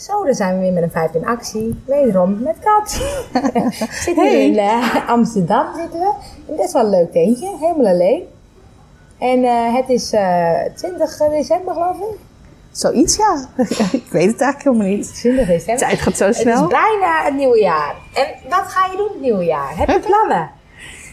Zo, dan zijn we weer met een vijf in actie. Wederom met kat. zitten we in eh, Amsterdam zitten we. In best wel een leuk tentje, helemaal alleen. En eh, het is eh 20 december geloof ik. Zoiets, ja. ik weet het eigenlijk helemaal niet. 20 De december. tijd gaat zo Het is snel. bijna het nieuwe jaar. En wat ga je doen het nieuwe jaar? Heb je plannen?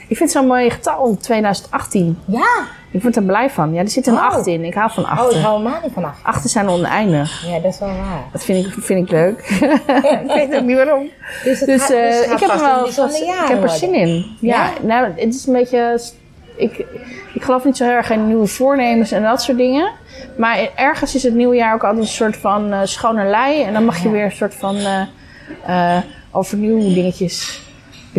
Ik vind het zo'n mooi getal, 2018. Ja. Ik word er blij van. Ja, er zit een Oh. 8 in. Ik hou van Oh, ik hou helemaal niet van acht. Achten zijn oneindig. Ja, dat is wel waar. Dat vind ik, vind ik leuk. ik weet ook niet waarom. Dus, Dus gaat- eh, dus ik heb er wel ik heb er zin in. Ja, Ja? nou, het is een beetje. Ik, ik geloof niet zo heel erg in nieuwe voornemens en dat soort dingen. Maar ergens is het nieuwe jaar ook altijd een soort van eh, schone lei. En dan mag je Ja. weer een soort van eh, overnieuw dingetjes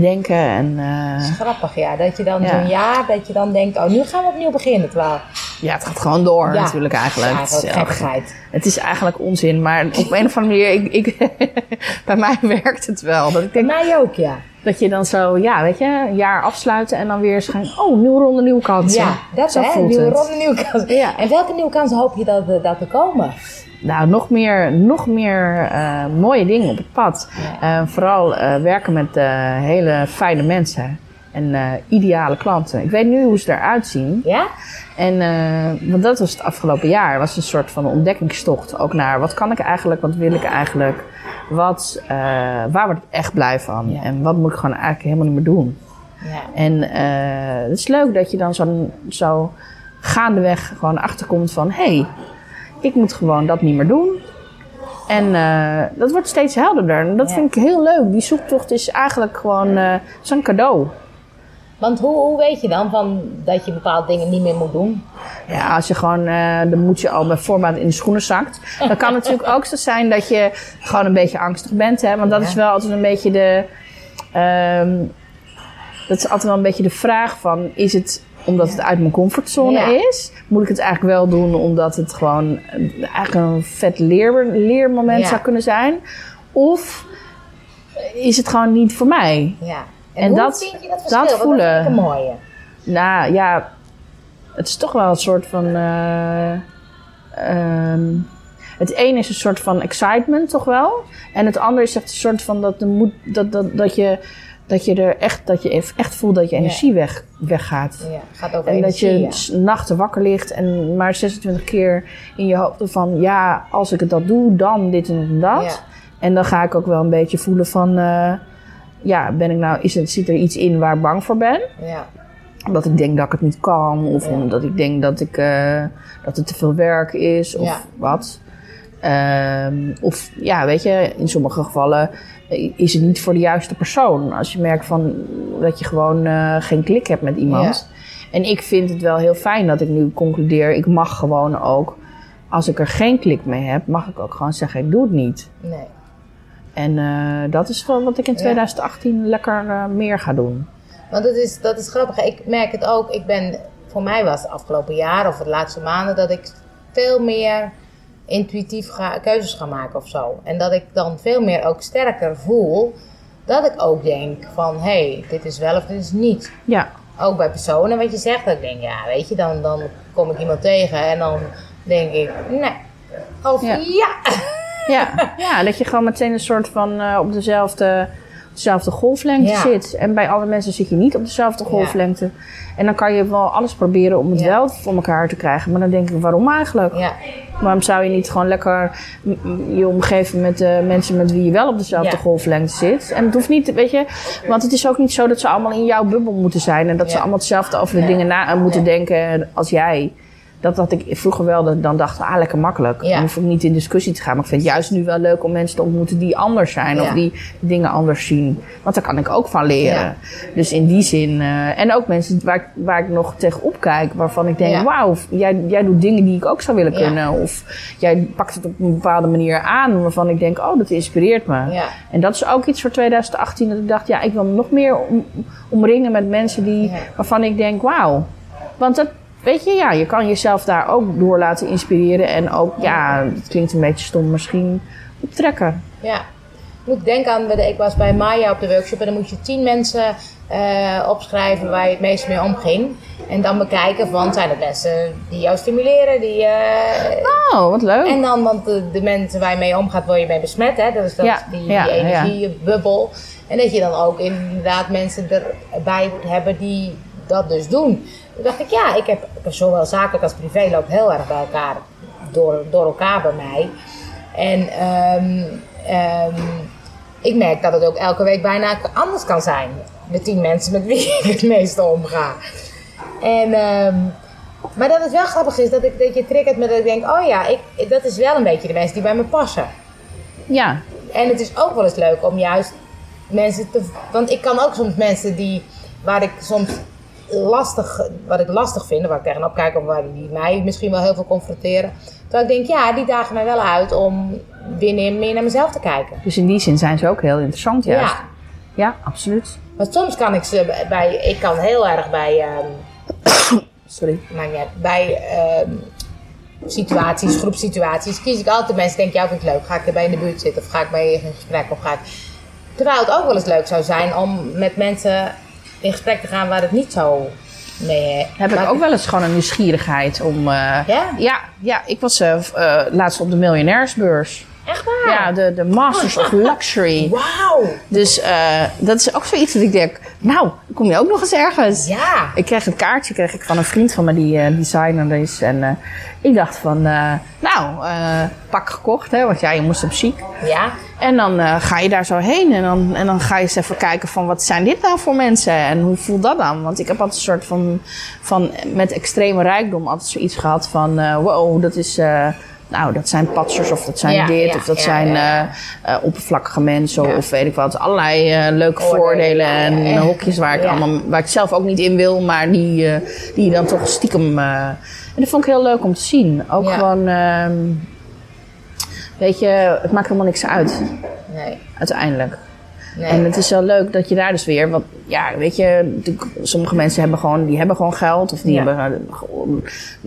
bedenken. En eh, Dat is grappig, ja. Dat je dan Ja. zo'n jaar, dat je dan denkt, oh, nu gaan we opnieuw beginnen. Terwijl, ja, het gaat gewoon door ja, natuurlijk eigenlijk. Ja, dat is gekkigheid. Het is eigenlijk onzin, maar op een of andere manier, ik, ik, bij mij werkt het wel. Dat ik Bij denk mij ook, ja. Dat je dan zo, ja, weet je, een jaar afsluiten en dan weer eens gaan, oh, nieuwe ronde, nieuwe kansen. Ja, dat Zo hè. Nieuwe het. ronde, nieuwe kansen. Ja. En welke nieuwe kansen hoop je dat, er- dat er komen? Nou, nog meer, nog meer eh, mooie dingen op het pad. Ja. Eh, vooral eh, werken met eh, hele fijne mensen en eh, ideale klanten. Ik weet nu hoe ze eruit zien. Ja? En eh, want dat was het afgelopen jaar. was een soort van ontdekkingstocht. Ook naar wat kan ik eigenlijk, wat wil ik eigenlijk, wat, eh, waar word ik echt blij van Ja. en wat moet ik gewoon eigenlijk helemaal niet meer doen. Ja. En eh, het is leuk dat je dan zo, zo gaandeweg gewoon achterkomt van hé, hey, ik moet gewoon dat niet meer doen. En eh, dat wordt steeds helderder. En dat Ja. vind ik heel leuk. Die zoektocht is eigenlijk gewoon zo'n cadeau. Want hoe, hoe weet je dan van dat je bepaalde dingen niet meer moet doen? Ja, als je gewoon eh de moedje al bij voorbaat in de schoenen zakt. Dan kan het natuurlijk ook zo zijn dat je gewoon een beetje angstig bent. Hè? Want dat Ja. is wel altijd een beetje de. ehm, dat is altijd wel een beetje de vraag van: is het omdat het uit mijn comfortzone Ja. is? Moet ik het eigenlijk wel doen omdat het gewoon eigenlijk een vet leer, leermoment Ja. zou kunnen zijn? Of is het gewoon niet voor mij? Ja. En, dat- vind je dat verschil? Voelen. Dat mooie. Nou ja, het is toch wel een soort van. eh, ehm, het een is een soort van excitement, toch wel? En het andere is echt een soort van dat, de moed, dat, dat, dat, je, dat je er echt, dat je echt voelt dat je energie weg, weggaat. Ja, gaat over En dat je ja. nachten wakker ligt en maar 26 keer in je hoofd van ja, als ik het dat doe, dan dit en dat. En dan ga ik ook wel een beetje voelen van eh, ja, ben ik nou, is het, zit er iets in waar ik bang voor ben? Ja. Omdat ik denk dat ik het niet kan, of Ja. omdat ik denk dat, ik, eh, dat het te veel werk is, of Ja. wat. Ehm, of ja, weet je, in sommige gevallen eh, is het niet voor de juiste persoon. Als je merkt van, dat je gewoon eh, geen klik hebt met iemand. En ik vind het wel heel fijn dat ik nu concludeer, ik mag gewoon ook, als ik er geen klik mee heb, mag ik ook gewoon zeggen, ik doe het niet. Nee. En eh, dat is wel wat ik in Ja. 2018 lekker eh, meer ga doen. Want het is, dat is grappig. Ik merk het ook. Ik ben, voor mij was het afgelopen jaar of de laatste maanden dat ik veel meer intuïtief ga, keuzes ga maken of zo. En dat ik dan veel meer ook sterker voel dat ik ook denk van hé, hey, dit is wel of dit is niet. Ja, Ook bij personen wat je zegt, dat ik denk ja, weet je, dan, dan kom ik iemand tegen en dan denk ik nee. Of Ja. ja. Ja, ja, dat je gewoon meteen een soort van eh, op dezelfde, dezelfde golflengte Ja. zit. En bij andere mensen zit je niet op dezelfde golflengte. En dan kan je wel alles proberen om het Ja. wel voor elkaar te krijgen. Maar dan denk ik, waarom eigenlijk? Waarom zou je niet gewoon lekker je omgeven met eh, mensen met wie je wel op dezelfde golflengte zit? En het hoeft niet, weet je, want het is ook niet zo dat ze allemaal in jouw bubbel moeten zijn. En dat ze allemaal hetzelfde over de dingen na moeten denken als jij. Dat had ik vroeger wel, dat dan dacht, ah, lekker makkelijk. Ja. Dan hoef ik niet in discussie te gaan. Maar ik vind het juist nu wel leuk om mensen te ontmoeten die anders zijn. Ja. Of die dingen anders zien. Want daar kan ik ook van leren. Ja. Dus in die zin. eh, en ook mensen waar, ik- waar ik nog tegenop kijk. Waarvan ik denk, wauw, jij, jij doet dingen die ik ook zou willen kunnen. Of jij pakt het op een bepaalde manier aan. Waarvan ik denk, oh, dat inspireert me. En dat is ook iets voor 2018. Dat ik dacht, ja, ik wil nog meer om, omringen met mensen die, waarvan ik denk, wauw. Want dat, weet je, ja, je kan jezelf daar ook door laten inspireren. En ook, ja, het klinkt een beetje stom misschien, optrekken. Ja. Ik moet denken aan, ik was bij Maya op de workshop en dan moet je tien mensen eh, opschrijven waar je het meest mee omging. En dan bekijken van, zijn het mensen die jou stimuleren, die... eh, Oh, wat leuk. en dan, want de, de mensen waar je mee omgaat, word je mee besmet, hè? Dat is dat, Ja, die, ja, die energiebubbel. En dat je dan ook inderdaad mensen erbij moet hebben die dat dus doen. Toen dacht ik, ja, ik heb, zowel zakelijk als privé loopt heel erg bij elkaar, door, door elkaar bij mij. En ehm, ehm, ik merk dat het ook elke week bijna anders kan zijn. De tien mensen met wie ik het meeste omga. En, ehm, maar dat het wel grappig is dat, ik, dat je triggert met dat ik denk, oh ja, ik, dat is wel een beetje de mensen die bij me passen. Ja, En het is ook wel eens leuk om juist mensen te. Want ik kan ook soms mensen die. waar ik soms lastig. wat ik lastig vind, waar ik tegenop kijk of waar die mij misschien wel heel veel confronteren. Terwijl ik denk, ja, die dagen mij wel uit om binnenin meer naar mezelf te kijken. dus in die zin zijn ze ook heel interessant juist. Ja. Ja, absoluut. Want soms kan ik ze bij. ik kan heel erg bij. ehm, Sorry. niet uit, bij ehm, situaties, groepsituaties, kies ik altijd mensen denken, jou vind ik leuk. Ga ik erbij in de buurt zitten of ga ik bij je in gesprek of ga ik... Terwijl het ook wel eens leuk zou zijn om met mensen in gesprek te gaan waar het niet zo mee... Heb ik ook wel eens gewoon een nieuwsgierigheid om... eh, Ja? ja, ja, ik was eh, eh, laatst op de miljonairsbeurs. Echt waar? Ja, de, de Masters of Luxury. Wauw! Dus eh, dat is ook zoiets dat ik denk, nou, kom je ook nog eens ergens. Ja! Ik kreeg een kaartje kreeg ik van een vriend van me die eh, designer is. En eh, ik dacht van, eh, nou, pak gekocht, hè, want ja, je moest op ziek. Ja? En dan ga je daar zo heen en dan, en dan ga je eens even kijken van wat zijn dit nou voor mensen en hoe voelt dat dan? Want ik heb altijd een soort van, van met extreme rijkdom altijd zoiets gehad van wow, dat is, nou dat zijn patsers of dat zijn Ja, dit ja, of dat ja, zijn eh, eh, oppervlakkige mensen of weet ik wat. Allerlei eh, leuke Oordelen, voordelen en hokjes waar ik, allemaal, waar ik zelf ook niet in wil, maar die, die je dan toch stiekem... en dat vond ik heel leuk om te zien. Ook gewoon... ehm, Weet je, het maakt helemaal niks uit Nee. uiteindelijk. Nee. En het is wel leuk dat je daar dus weer, want ja, weet je, de- sommige mensen hebben gewoon, die hebben gewoon geld of die Ja. hebben,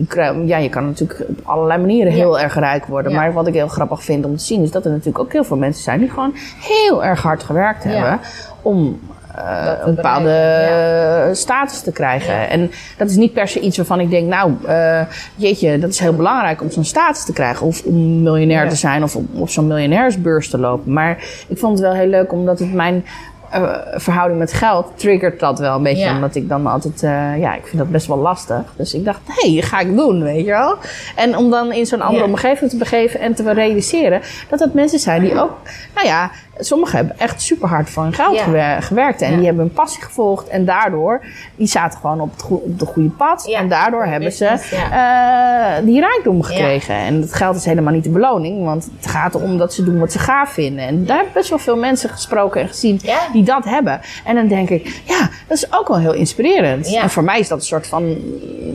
eh, ja, je kan natuurlijk op allerlei manieren heel erg rijk worden. Ja. Maar wat ik heel grappig vind om te zien is dat er natuurlijk ook heel veel mensen zijn die gewoon heel erg hard gewerkt hebben om eh, te een bepaalde eh, status te krijgen. En dat is niet per se iets waarvan ik denk, nou, eh, jeetje, dat is heel belangrijk om zo'n status te krijgen. Of om miljonair Ja. te zijn of om op zo'n miljonairsbeurs te lopen. Maar ik vond het wel heel leuk omdat het mijn eh, verhouding met geld triggert dat wel een beetje. Ja. Omdat ik dan altijd, eh, ja, ik vind dat best wel lastig. Dus ik dacht, hé, hey, ga ik doen, weet je wel. En om dan in zo'n andere Ja. omgeving te begeven en te realiseren dat dat mensen zijn die ook, nou ja, sommigen hebben echt super hard voor hun geld Ja. gewerkt. En die hebben een passie gevolgd. En daardoor, die zaten gewoon op het, op de goede pad. En daardoor hebben ze eh, die rijkdom gekregen. En dat geld is helemaal niet de beloning. Want het gaat erom dat ze doen wat ze gaaf vinden. En daar heb ik best wel veel mensen gesproken en gezien Ja. Die dat hebben. En dan denk ik, ja, dat is ook wel heel inspirerend. Ja. En voor mij is dat een soort van,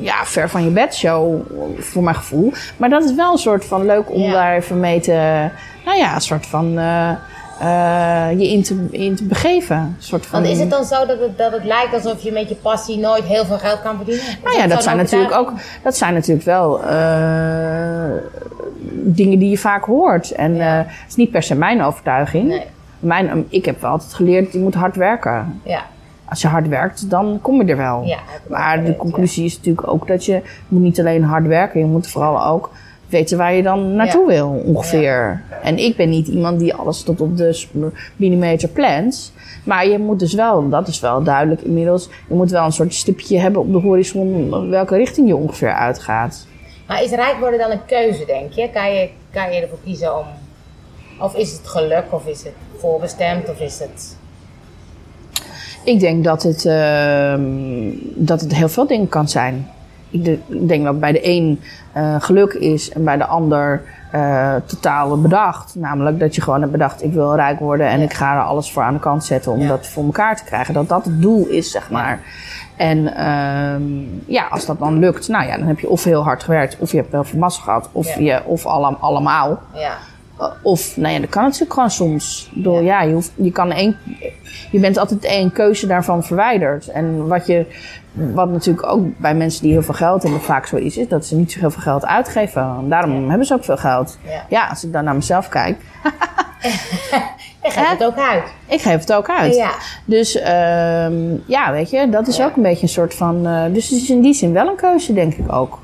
ja, ver van je bed show, voor mijn gevoel. Maar dat is wel een soort van leuk om Ja. daar even mee te, nou ja, een soort van... eh, eh, je in te, in te begeven. Soort van, Want is het dan zo dat het, dat het lijkt alsof je met je passie nooit heel veel geld kan verdienen? Nou ja, dat zijn natuurlijk ook, dat zijn natuurlijk wel eh, dingen die je vaak hoort. En Ja. het is niet per se mijn overtuiging. Nee. Mijn, ik heb wel altijd geleerd, je moet hard werken. Ja, Als je hard werkt, dan kom je er wel. Ja, maar de conclusie is natuurlijk ook dat je moet niet alleen hard werken, je moet vooral ook weten waar je dan naartoe wil, ongeveer. En ik ben niet iemand die alles tot op de millimeter plant. Maar je moet dus wel, dat is wel duidelijk inmiddels, je moet wel een soort stipje hebben op de horizon welke richting je ongeveer uitgaat. maar is rijk worden dan een keuze, denk je? Kan je, kan je ervoor kiezen om... Of is het geluk, of is het voorbestemd, of is het... Ik denk dat het, ehm, dat het heel veel dingen kan zijn. Ik, de- ik denk dat bij de een eh, geluk is en bij de ander eh, totaal bedacht. Namelijk dat je gewoon hebt bedacht, ik wil rijk worden en Ja. ik ga er alles voor aan de kant zetten om Ja. dat voor elkaar te krijgen. Dat dat het doel is, zeg maar. En ehm, ja, als dat dan lukt, nou ja, dan heb je of heel hard gewerkt, of je hebt heel veel massa gehad, of, Ja. je, of alle, allemaal. Ja, Of, nou ja, dat kan natuurlijk gewoon soms. Ik bedoel, ja, je, hoeft, je, kan één, je bent altijd één keuze daarvan verwijderd. En wat, je, wat natuurlijk ook bij mensen die heel veel geld hebben vaak zo is, is dat ze niet zo heel veel geld uitgeven. En daarom hebben ze ook veel geld. Ja. Ja, als ik dan naar mezelf kijk. Geeft Hè? het ook uit. Ik geef het ook uit. Ja. Dus ehm, ja, weet je, dat is Ja. ook een beetje een soort van. eh, dus het is in die zin wel een keuze, denk ik ook.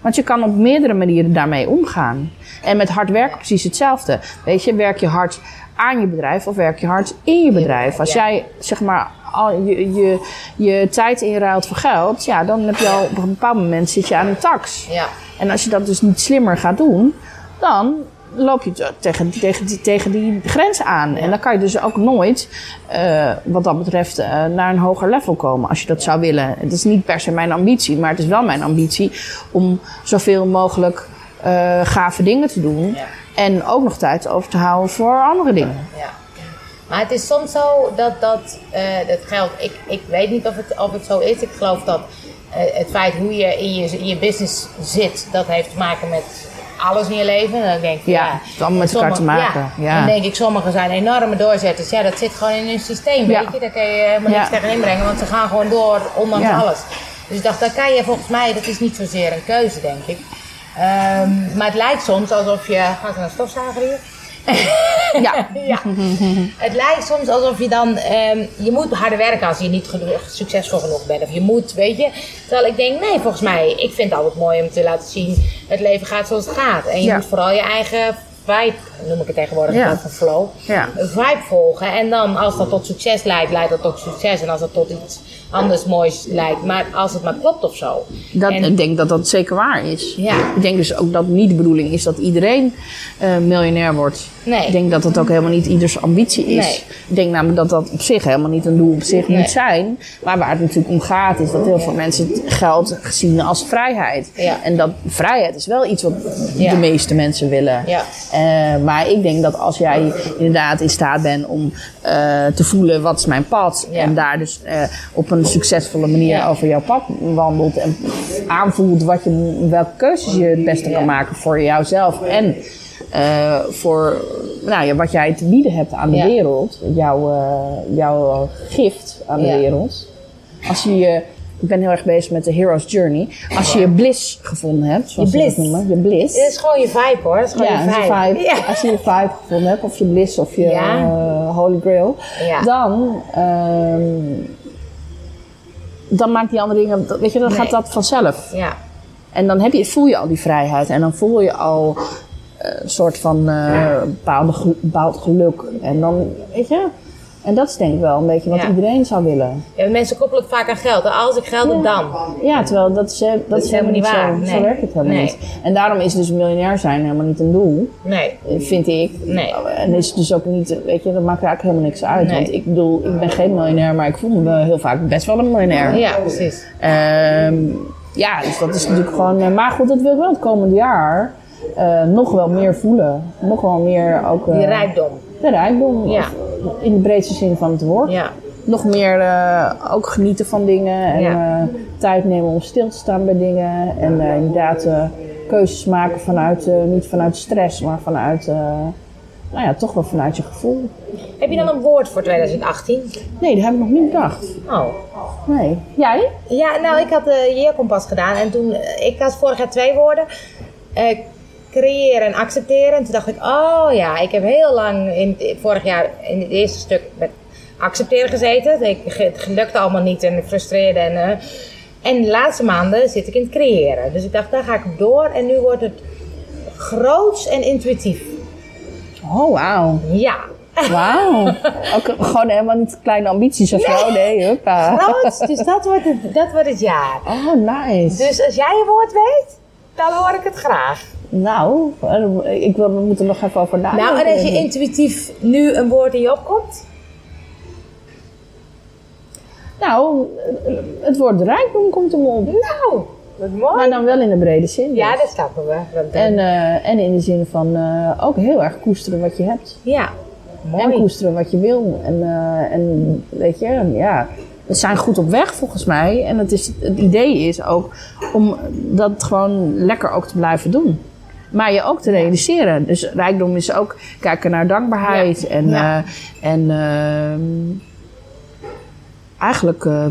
Want je kan op meerdere manieren daarmee omgaan. En met hard werken precies hetzelfde. Weet je, werk je hard aan je bedrijf of werk je hard in je bedrijf? Als jij zeg maar al je, je, je tijd inruilt voor geld, ja, dan heb je al op een bepaald moment zit je aan een tax. Ja. En als je dat dus niet slimmer gaat doen, dan loop je te- tegen, tegen, die- tegen die grens aan. En dan kan je dus ook nooit, eh, wat dat betreft, eh, naar een hoger level komen als je dat zou willen. Het is niet per se mijn ambitie, maar het is wel mijn ambitie om zoveel mogelijk eh, gave dingen te doen. Ja. En ook nog tijd over te houden voor andere dingen. Ja. Maar het is soms zo dat dat, eh, dat geld, ik, ik weet niet of het, of het zo is. Ik geloof dat eh, het feit hoe je in, je in je business zit, dat heeft te maken met alles in je leven. En dan denk ik, Ja, ja, het allemaal met elkaar te maken, ja. Dan denk ik, sommigen zijn enorme doorzetters. Ja, dat zit gewoon in hun systeem, Ja. weet je. Daar kun je helemaal niks tegen inbrengen, want ze gaan gewoon door, ondanks alles. Dus ik dacht, daar kan je volgens mij, dat is niet zozeer een keuze, denk ik. Ehm, maar het lijkt soms alsof je... Gaat er naar een stofzuiger hier? Ja, ja. Het lijkt soms alsof je dan, ehm, je moet harder werken als je niet genoeg- succesvol genoeg bent. Of je moet, weet je. Terwijl ik denk, nee, volgens mij, ik vind het altijd mooi om te laten zien, het leven gaat zoals het gaat. En je Ja. moet vooral je eigen vibe, noem ik het tegenwoordig, Ja. van flow, Ja. een vibe volgen. En dan, als dat tot succes leidt, leidt dat tot succes. En als dat tot iets anders moois leidt, maar als het maar klopt of zo. Dat, En- ik denk dat dat zeker waar is. Ja. Ik denk dus ook dat niet de bedoeling is dat iedereen eh, miljonair wordt. Nee. Ik denk dat dat ook helemaal niet ieders ambitie is. Nee. Ik denk namelijk dat dat op zich helemaal niet een doel op zich Nee. moet zijn. Maar waar het natuurlijk om gaat is dat heel veel mensen geld zien als vrijheid. Ja. En dat vrijheid is wel iets wat de meeste mensen willen. Ja. Eh, maar ik denk dat als jij inderdaad in staat bent om eh, te voelen wat is mijn pad. Ja. En daar dus eh, op een succesvolle manier Ja. over jouw pad wandelt. En aanvoelt wat je, welke keuzes je het beste Ja. kan maken voor jouzelf. En voor nou, ja, wat jij te bieden hebt aan de wereld. Jouw, jouw gift aan de wereld. Als je je... Ik ben heel erg bezig met de Hero's Journey. Als je je bliss gevonden hebt, zoals Je bliss. noemen. Je bliss. Het is gewoon je vibe hoor. Is gewoon Ja, je vibe. vibe. Ja. Als je je vibe gevonden hebt, of je bliss of je Ja. eh, holy grail, dan, ehm, dan maakt die andere dingen, weet je, dan Nee. gaat dat vanzelf. Ja. En dan heb je, voel je al die vrijheid en dan voel je al eh, een soort van eh, bepaalde bepaald geluk. En dan, weet je, en dat is denk ik wel een beetje wat Ja. iedereen zou willen. Ja, mensen koppelen het vaak aan geld. Als ik geld heb, dan. Ja, terwijl dat is, eh, dat is helemaal niet waar. zo. Nee. Zo werkt het helemaal Nee. niet. En daarom is dus miljonair zijn helemaal niet een doel. Nee. vind ik. Nee. En is dus ook niet, weet je, dat maakt er eigenlijk helemaal niks uit. Nee. Want ik bedoel, ik ben geen miljonair, maar ik voel me heel vaak best wel een miljonair. Ja, precies. Ehm, ja, dus dat is natuurlijk gewoon. eh, Maar goed, dat wil ik wel het komende jaar eh, nog wel meer voelen. Nog wel meer ook. eh, Die rijkdom. De rijkdom. Ja. of In de breedste zin van het woord. Ja. Nog meer eh, ook genieten van dingen. En Ja. eh, tijd nemen om stil te staan bij dingen. En eh, inderdaad keuzes maken vanuit, niet vanuit stress, maar vanuit, nou ja, toch wel vanuit je gevoel. Heb je dan een woord voor 2018? Nee, dat heb ik nog niet bedacht. Oh. Nee. Jij? Ja, nou, ik had de Jeerkompas gedaan en toen, ik had vorig jaar twee woorden. Creëren en accepteren. En toen dacht ik, oh ja, ik heb heel lang in vorig jaar in het eerste stuk met accepteren gezeten. Ik, het lukte allemaal niet en ik frustreerde. En, eh, en de laatste maanden zit ik in het creëren. Dus ik dacht, daar ga ik door. En nu wordt het groots en intuïtief. Oh, wauw. Ja. Wauw. Ook gewoon helemaal niet kleine ambities of zo. Nee, huppa. Groots, dus dat wordt het, dat wordt het jaar. Oh, nice. Dus als jij een woord weet, dan hoor ik het graag. Nou, eh, ik wil, we moeten er nog even over nadenken. Nou, en als je intuïtief nu een woord in je opkomt? Nou, eh, het woord rijkdom komt hem op. Nou, wat mooi. Maar dan wel in de brede zin. ja, dus. dat snappen we. En, eh, en in de zin van ook heel erg koesteren wat je hebt. ja, En mooi. koesteren wat je wil. En, en weet je, ja, we zijn goed op weg volgens mij. En het, is, het idee is ook om dat gewoon lekker ook te blijven doen. Maar je ook te realiseren. Dus rijkdom is ook kijken naar dankbaarheid. Ja. En, Ja. eh, en ehm, eigenlijk eh,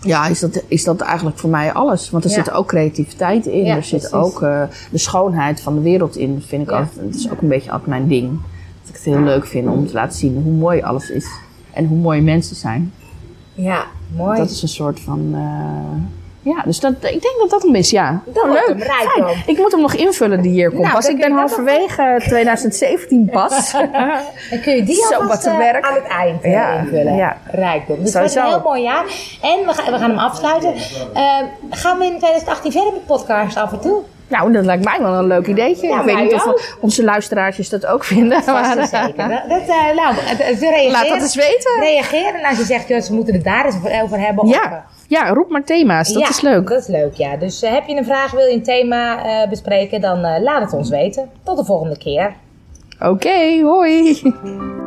ja, is, dat, is dat eigenlijk voor mij alles. Want er Ja. zit ook creativiteit in. Er zit precies. ook eh, de schoonheid van de wereld in. Vind ik altijd, dat is ook een beetje altijd mijn ding. ik het heel leuk vind om te laten zien hoe mooi alles is. En hoe mooi mensen zijn. Ja, mooi. Dat is een soort van. Ja, dus dat, ik denk dat dat hem is, ja. Dat hem, rijkdom. Fijn. Ik moet hem nog invullen, die hier komt Nou, pas. Ik ben dat halverwege 2017 pas. Dan kun je die Zo alvast wat te eh, werk. aan het eind eh, Ja, invullen. ja. Rijkdom. Dus het wordt Sowieso. een heel mooi jaar. En we gaan, we gaan hem afsluiten. Eh, gaan we in 2018 verder met podcast af en toe? Nou, dat lijkt mij wel een leuk ideetje. Ja, ik weet niet of onze luisteraartjes dat ook vinden. Maar, zeker. Dat, dat, eh, nou, reageren, Laat dat eens weten. Reageren en als je zegt, joh, ze moeten het daar eens over hebben. of, eh, Ja, roep maar thema's. Dat ja, is leuk. Dat is leuk, ja. Dus eh, heb je een vraag, wil je een thema eh, bespreken, dan eh, laat het ons weten. Tot de volgende keer. Oké, hoi.